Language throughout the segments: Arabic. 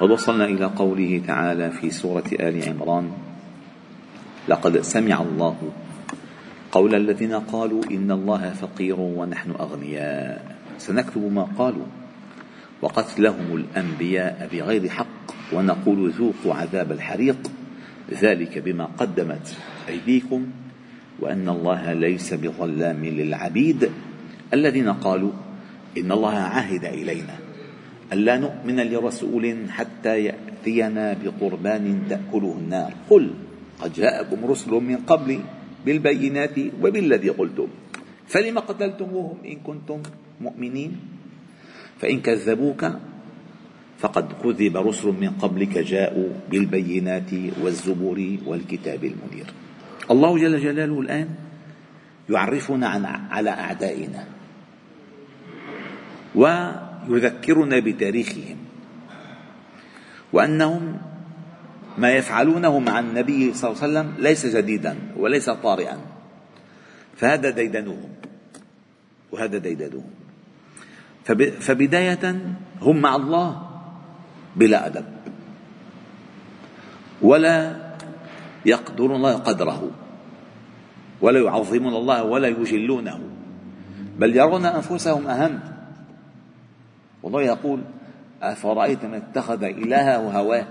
قد وصلنا إلى قوله تعالى في سورة آل عمران لقد سمع الله قول الذين قالوا إن الله فقير ونحن أغنياء. سنكتب ما قالوا وقتلهم الأنبياء بغير حق ونقول ذوقوا عذاب الحريق. ذلك بما قدمت أيديكم وأن الله ليس بظلام للعبيد. الذين قالوا إن الله عهد إلينا. ألا نؤمن لرسول حتى يأتينا بقربان تأكله النار. قل قد جاءكم رسل من قبل بالبينات وبالذي قلتم. فلم قتلتموهم إن كنتم مؤمنين؟ فإن كذبوك فقد كذب رسل من قبلك جاءوا بالبينات والزبور والكتاب المنير. الله جل جلاله الآن يعرفنا عن على أعدائنا. ويذكرنا بتاريخهم وأنهم ما يفعلونه مع النبي صلى الله عليه وسلم ليس جديدا وليس طارئا. فهذا ديدنهم وهذا ديدنهم فبداية هم مع الله بلا أدب ولا يقدرون الله قدره ولا يعظمون الله ولا يجلونه بل يرون أنفسهم أهم. والله يقول أفرأيت من اتخذ إلهه هواه؟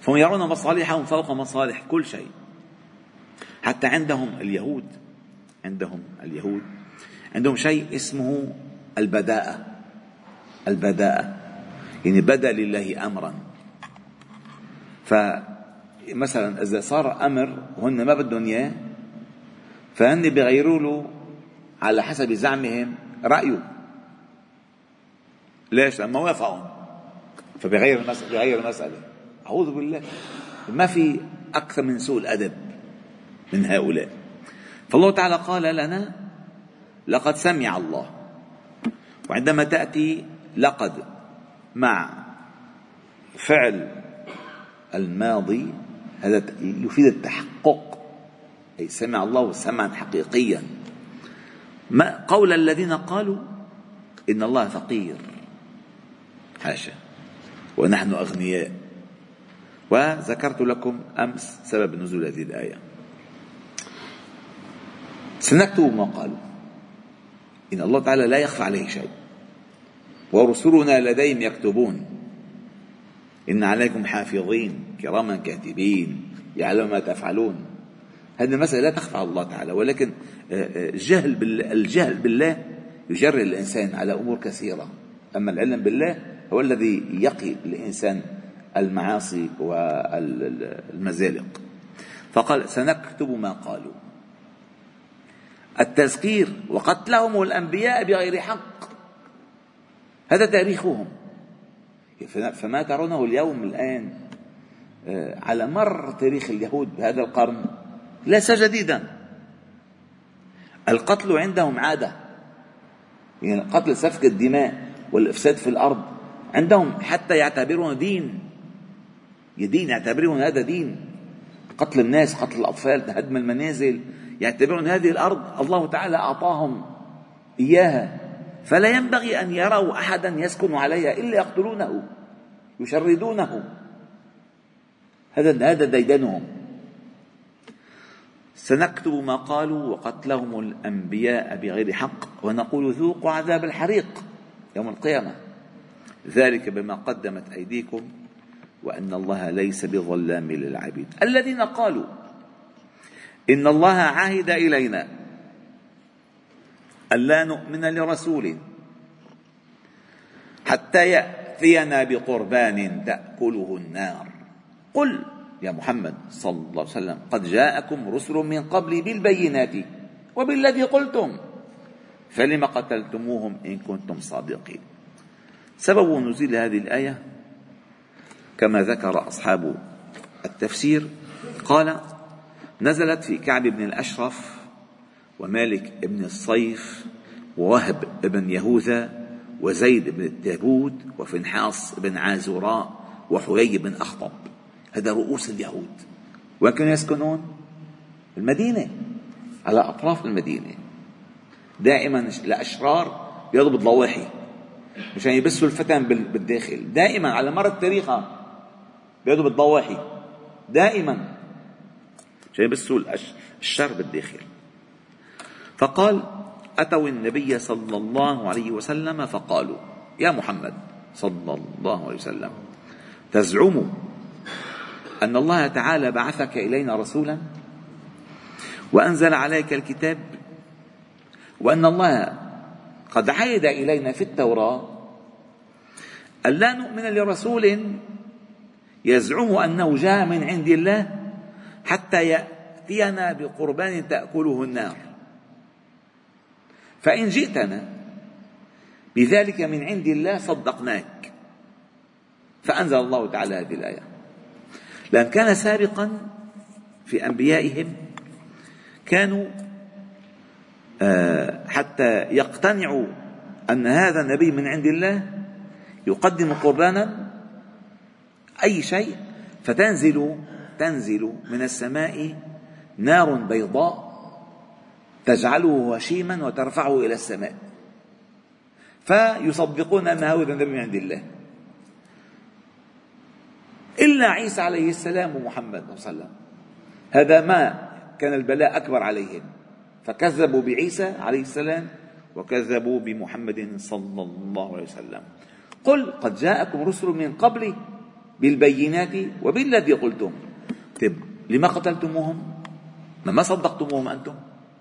فهم يرون مصالحهم فوق مصالح كل شيء. حتى عندهم اليهود عندهم اليهود عندهم شيء اسمه البداءة. البداءة يعني بدا لله امرا. فمثلا إذا صار أمر وهن ما بدهم إياه فهن بيغيروا له على حسب زعمهم رأيه. ليش؟ لما وافقهم فبغير المسألة بغير المسألة. أعوذ بالله. ما في أكثر من سوء الأدب من هؤلاء. فالله تعالى قال لنا لقد سمع الله. وعندما تأتي لقد مع فعل الماضي هذا يفيد التحقق. أي سمع الله سمعا حقيقيا. ما قول الذين قالوا إن الله فقير. حاشا. ونحن أغنياء. وذكرت لكم أمس سبب نزول هذه الآية. سنكتب ما قالوا. إن الله تعالى لا يخفى عليه شيء. ورسلنا لديهم يكتبون. إن عليكم حافظين كراما كاتبين يعلم ما تفعلون. هذه المسألة لا تخفى على الله تعالى ولكن الجهل بالله, الجهل بالله يجري الإنسان على أمور كثيرة. أما العلم بالله هو الذي يقي الإنسان المعاصي والمزالق فقال سنكتب ما قالوا. التذكير وقتلهم الأنبياء بغير حق. هذا تاريخهم. فما ترونه اليوم الآن آه، على مر تاريخ اليهود بهذا القرن ليس جديدا. القتل عندهم عادة. يعني قتل سفك الدماء والإفساد في الأرض. عندهم حتى يعتبرون دين. دين يعتبرون هذا دين. قتل الناس قتل الأطفال هدم المنازل يعتبرون هذه الأرض. الله تعالى أعطاهم إياها. فلا ينبغي أن يروا أحدا يسكن عليها إلا يقتلونه يشردونه. هذا هذا ديدنهم. سنكتب ما قالوا وقتلهم الأنبياء بغير حق ونقول ذوقوا عذاب الحريق يوم القيامة. ذلك بما قدمت أيديكم وأن الله ليس بظلام للعبيد. الذين قالوا إن الله عهد إلينا ألا نؤمن لرسول حتى يأتينا بقربان تأكله النار. قل يا محمد صلى الله عليه وسلم قد جاءكم رسل من قبل بالبينات وبالذي قلتم فلم قتلتموهم إن كنتم صادقين؟ سبب نزول هذه الآية كما ذكر أصحاب التفسير قال نزلت في كعب بن الأشرف ومالك بن الصيف ووهب بن يهوذا وزيد بن التابود وفنحاص بن عازوراء وحيي بن أخطب. هذا رؤوس اليهود. وين كانوا يسكنون؟ المدينة على أطراف المدينة. دائما الأشرار بيضربوا ضواحي مشان يبثوا الفتن بالداخل. دائما على مر التاريخ بيضربوا بالضواحي دائما. مشان يبثوا الشر بالداخل. فقال أتوا النبي صلى الله عليه وسلم فقالوا يا محمد صلى الله عليه وسلم تزعم أن الله تعالى بعثك إلينا رسولا؟ وأنزل عليك الكتاب؟ وأن الله قد عهد إلينا في التوراة أن لا نؤمن لرسول يزعم أنه جاء من عند الله حتى يأتينا بقربان تأكله النار. فإن جئتنا بذلك من عند الله صدقناك. فأنزل الله تعالى هذه الآية. لأن كان سابقا في أنبيائهم كانوا حتى يقتنعوا أن هذا النبي من عند الله يقدم قربانا أي شيء فتنزل تنزل من السماء نار بيضاء تجعله هشيما وترفعه إلى السماء. فيصدقون أن هذا النبي من عند الله. إلا عيسى عليه السلام ومحمد صلى الله عليه وسلم. هذا ما كان البلاء أكبر عليهم. فكذبوا بعيسى عليه السلام وكذبوا بمحمد صلى الله عليه وسلم. قل قد جاءكم رسل من قبلي بالبينات وبالذي قلتم. طيب لما قتلتموهم؟ ما صدقتموهم أنتم؟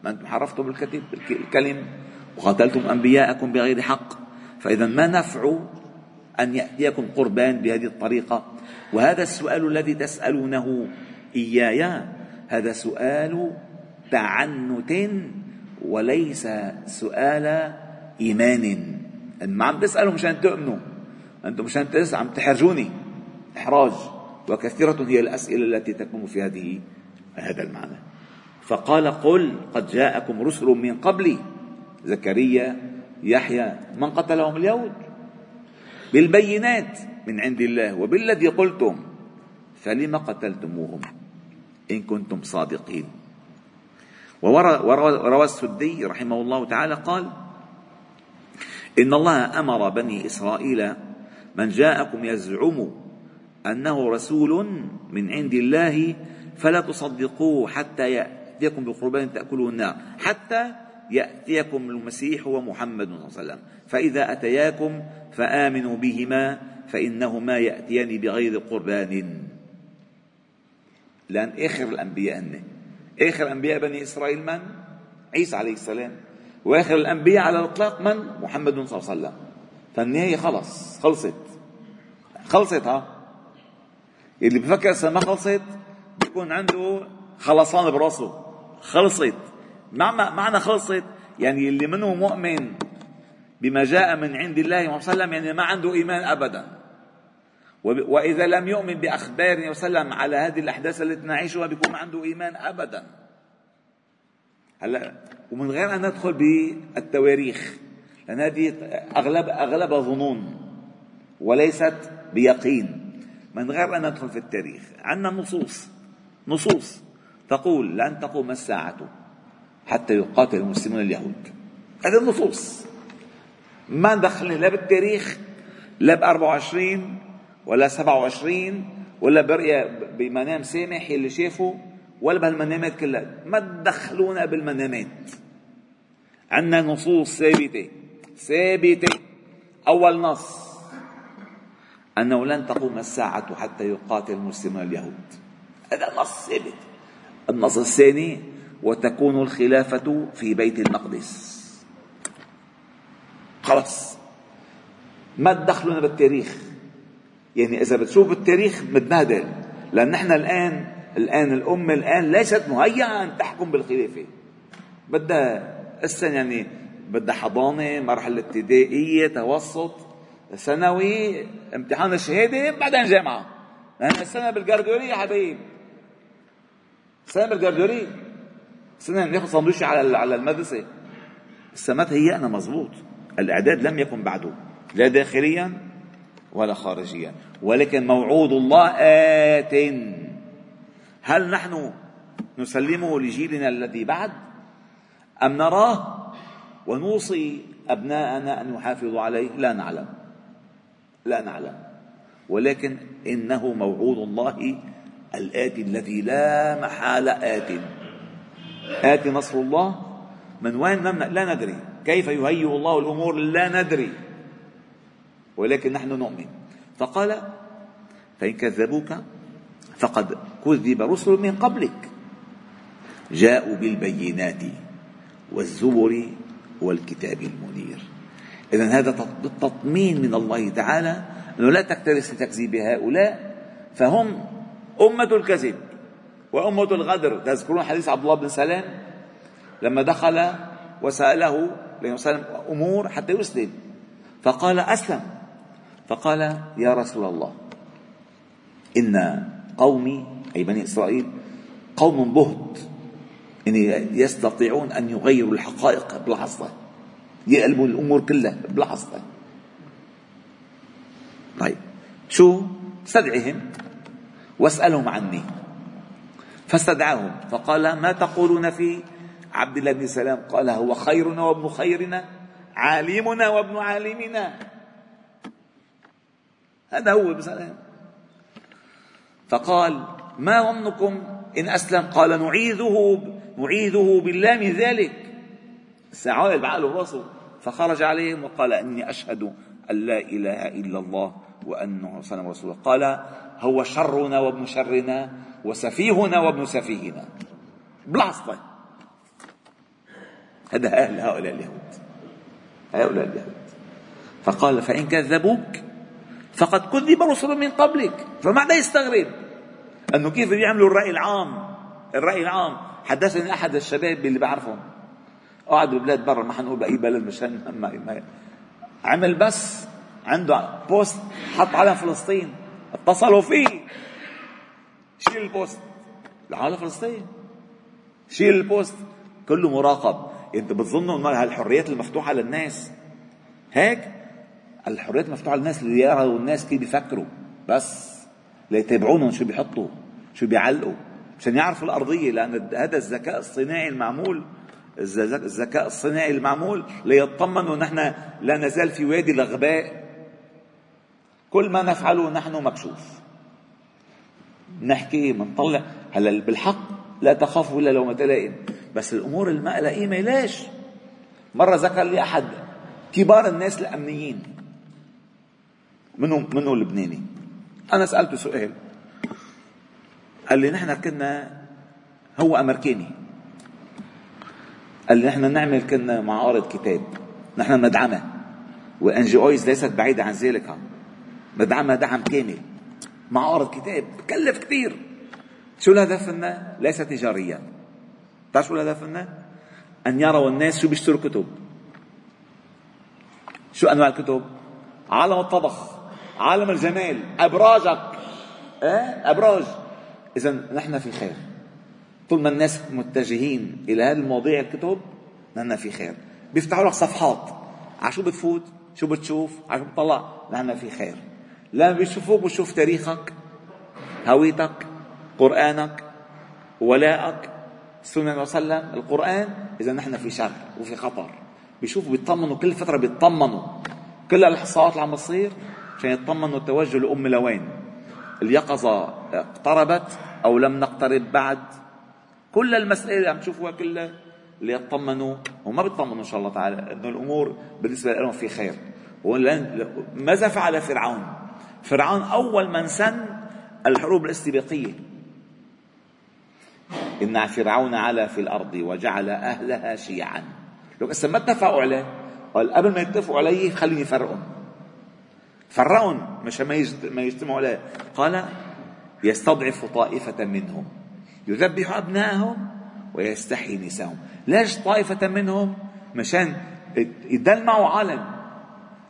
ما أنتم حرفتم الكتب الكلم وقتلتم أنبياءكم بغير حق؟ فإذا ما نفع أن يأتيكم قربان بهذه الطريقة؟ وهذا السؤال الذي تسألونه إياي هذا سؤال تعنت وليس سؤال إيمان. ما عم تسألوا مشان تؤمنوا. أنتم مشان عم تحرجوني. إحراج. وكثيرة هي الأسئلة التي تكون في هذه هذا المعنى. فقال قل قد جاءكم رسل من قبلي زكريا يحيى من قتلهم اليهود؟ بالبينات من عند الله وبالذي قلتم. فلم قتلتموهم إن كنتم صادقين؟ وروى السدي رحمه الله تعالى قال إن الله أمر بني إسرائيل من جاءكم يزعم أنه رسول من عند الله فلا تصدقوه حتى يأتيكم بقربان تأكله النار حتى يأتيكم المسيح ومحمد صلى الله عليه وسلم فإذا أتياكم فآمنوا بهما فإنهما يأتيان بغير قربان. لأن آخر الأنبياء هن آخر أنبياء بني إسرائيل من؟ عيسى عليه السلام. وآخر الأنبياء على الإطلاق من؟ محمد صلى الله عليه وسلم. فالنهاية خلص خلصت. خلصت ها؟ اللي بفكر ما خلصت بيكون عنده خلصان براسه. خلصت. معنى خلصت يعني اللي منه مؤمن بما جاء من عند الله وسلم يعني ما عنده إيمان أبدا. وإذا لم يؤمن بأخبار النبي صلى الله عليه وسلم على هذه الأحداث التي نعيشها بيكون عنده إيمان أبدا. هلا ومن غير أن ندخل بالتواريخ لأن هذه أغلب أغلبها ظنون وليست بيقين. من غير أن ندخل في التاريخ عندنا نصوص نصوص تقول لن تقوم الساعة حتى يقاتل المسلمون اليهود. هذه النصوص. ما دخلني لا بالتاريخ لا ب 24 ولا 27 ولا برؤية بمنام سامح اللي شافه ولا بهالمنامات كلها. ما تدخلونا بالمنامات. عندنا نصوص ثابتة. ثابتة. أول نص. أنه لن تقوم الساعة حتى يقاتل المسلمون اليهود. هذا نص ثابت. النص الثاني وتكون الخلافة في بيت المقدس. خلص ما تدخلونا بالتاريخ. يعني إذا بتشوف التاريخ متبهدل لأن نحن الآن الآن الأمة الآن ليست مهيئة أن تحكم بالخلافة. بدها هسه يعني بدها حضانة مرحلة ابتدائية توسط ثانوي امتحان الشهادة بعدين جامعة. أنا السنة بالجردوري يا حبيب. السنة بالجردوري السنة ناخذ سندويشة على على المدرسة. السمات هيئنا مزبوط الإعداد لم يكن بعده. لا داخليا ولا خارجيا ولكن موعود الله آت. هل نحن نسلمه لجيلنا الذي بعد؟ أم نراه ونوصي أبناءنا أن يحافظوا عليه؟ لا نعلم. لا نعلم. ولكن إنه موعود الله الآتي الذي لا محالة آت. آتي نصر الله؟ من وين لا ندري. كيف يهيئ الله الأمور؟ لا ندري. ولكن نحن نؤمن. فقال فإن كذبوك فقد كذب رسل من قبلك. جاءوا بالبينات والزبر والكتاب المنير. إذا هذا تطمين من الله تعالى أنه لا تكترث لتكذيب هؤلاء فهم أمة الكذب وأمة الغدر. تذكرون حديث عبد الله بن سلام؟ لما دخل وسأله لأنه أمور حتى يسلم. فقال أسلم. فقال يا رسول الله إن قومي أي بني إسرائيل قوم بهت إن يستطيعون أن يغيروا الحقائق بلحظة يقلبوا الأمور كلها بلحظة طيب شو؟ استدعهم واسألهم عني. فاستدعاهم فقال ما تقولون في عبد الله بن سلام؟ قال هو خيرنا وابن خيرنا عالمنا وابن عالمنا. هذا هو بسلام فقال ما ظنكم إن أسلم؟ قال نعيذه نعيذه بالله من ذلك. سعال بعقله راسه فخرج عليهم وقال إني أشهد أن لا إله إلا الله وأنه صلى رسول الله قال هو شرنا وابن شرنا وسفيهنا وابن سفيهنا. بلحظة هذا أهل هؤلاء اليهود. هؤلاء اليهود. فقال فإن كذبوك فقد كذب رسل من قبلك فما يستغرب؟ أنه كيف بيعملوا الرأي العام؟ الرأي العام. حدثني أحد الشباب اللي بعرفهم. قاعد ببلاد برا ما حنقول بأي بلد مشان ما, عمل بس عنده post حط على فلسطين. اتصلوا فيه. شيل ال post. على فلسطين. شيل ال post. كله مراقب. انت بتظنوا إنه هالحريات المفتوحة للناس. هيك؟ الحريات مفتوحة للناس اللي يروا الناس كيف بيفكروا. بس ليتابعونهم شو بيحطوا شو بيعلقوا. عشان يعرفوا الأرضية لأن هذا الذكاء الصناعي المعمول الذكاء الصناعي المعمول ليطمنوا نحن لا نزال في وادي الغباء كل ما نفعله نحن مكشوف. نحكي منطلع. هلا بالحق لا تخافوا إلا لو لائم بس الأمور الما لئيمه ليش؟ مرة ذكر لي أحد كبار الناس الأمنيين. منهم منه لبناني؟ أنا سألته سؤال. قال لي نحن كنا هو أمريكاني. قال لي نحن نعمل كنا معارض كتاب. نحن ندعمها وNGOs ليست بعيدة عن ذلك. ندعمها دعم كامل. معارض كتاب. بكلف كثير. شو الهدف منا؟ ليس تجاريا بتعرف شو الهدف منا؟ أن يروا الناس شو بيشتروا كتب. شو أنواع الكتب؟ عالم الطبخ. عالم الجمال. أبراجك. إيه؟ أبراج. إذا نحن في خير. طول ما الناس متجهين إلى هذه المواضيع الكتب نحن في خير. بيفتحوا لك صفحات. على شو بتفوت؟ شو بتشوف؟ على شو بتطلع؟ نحن في خير. لا بيشوفوك بشوف تاريخك هويتك قرآنك ولائك سنة وسلم القرآن. إذا نحن في شر وفي خطر. بيشوفوا بيطمنوا. كل فترة بيطمنوا. كل الإحصاءات اللي عم تصير عشان يطمنوا التوجه لأم لوين اليقظة اقتربت أو لم نقترب بعد؟ كل المسألة اللي عم تشوفوها كلها ليطمنوا وما بيطمنوا إن شاء الله تعالى أنه الأمور بالنسبة لهم في خير. ماذا فعل فرعون. فرعون أول من سن الحروب الاستباقية. إن فرعون علا في الأرض وجعل أهلها شيعا. لو ما اتفقوا عليه قال قبل ما يتفقوا عليه خليني يفرقهم فرقهم مش ما يجتمعوا عليه. قال يستضعف طائفة منهم. يذبح أبنائهم ويستحيي نساءهم. ليش طائفة منهم؟ مشان يدلمعوا عالم.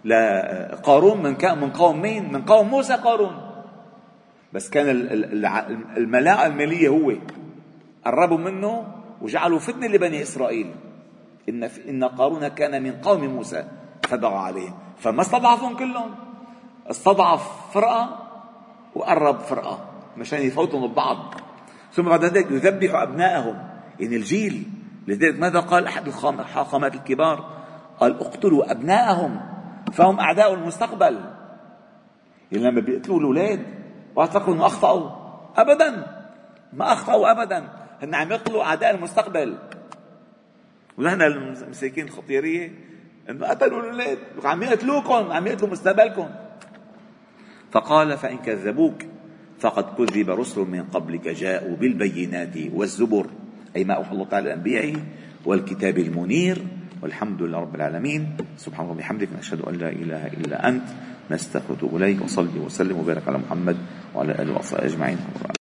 لقارون من من قوم مين؟ من قوم موسى قارون. بس كان الملاءة المالية هو. قربوا منه وجعلوا فتنة لبني إسرائيل. إن, إن قارون كان من قوم موسى فبغى عليهم. فما استضعفهم كلهم. استضعف فرقة وقرب فرقة مشان يفوتوا ببعض ثم بعد ذلك يذبح أبنائهم. يعني الجيل لذلك ماذا قال أحد الحاخامات الكبار؟ قال اقتلوا أبنائهم فهم أعداء المستقبل. يعني لما بيقتلوا الأولاد واعتقدوا أنه أخطأوا. أبدا ما أخطأوا أبدا. هن عم يقتلوا أعداء المستقبل. ونحن المساكين الخطيرية إنه قتلوا الأولاد. عم يقتلوكم عم يقتلوا مستقبلكم. فقال فإن كذبوك فقد كذب رسل من قبلك جاءوا بالبينات والزبر. أي ما أوحى الله تعالى لأنبيائه والكتاب المنير. والحمد لله رب العالمين. سبحان الله وبحمدك نشهد أن لا إله إلا أنت. نستغفرك إليك. وصلي وسلم وبارك على محمد وعلى آله وصحبه أجمعين.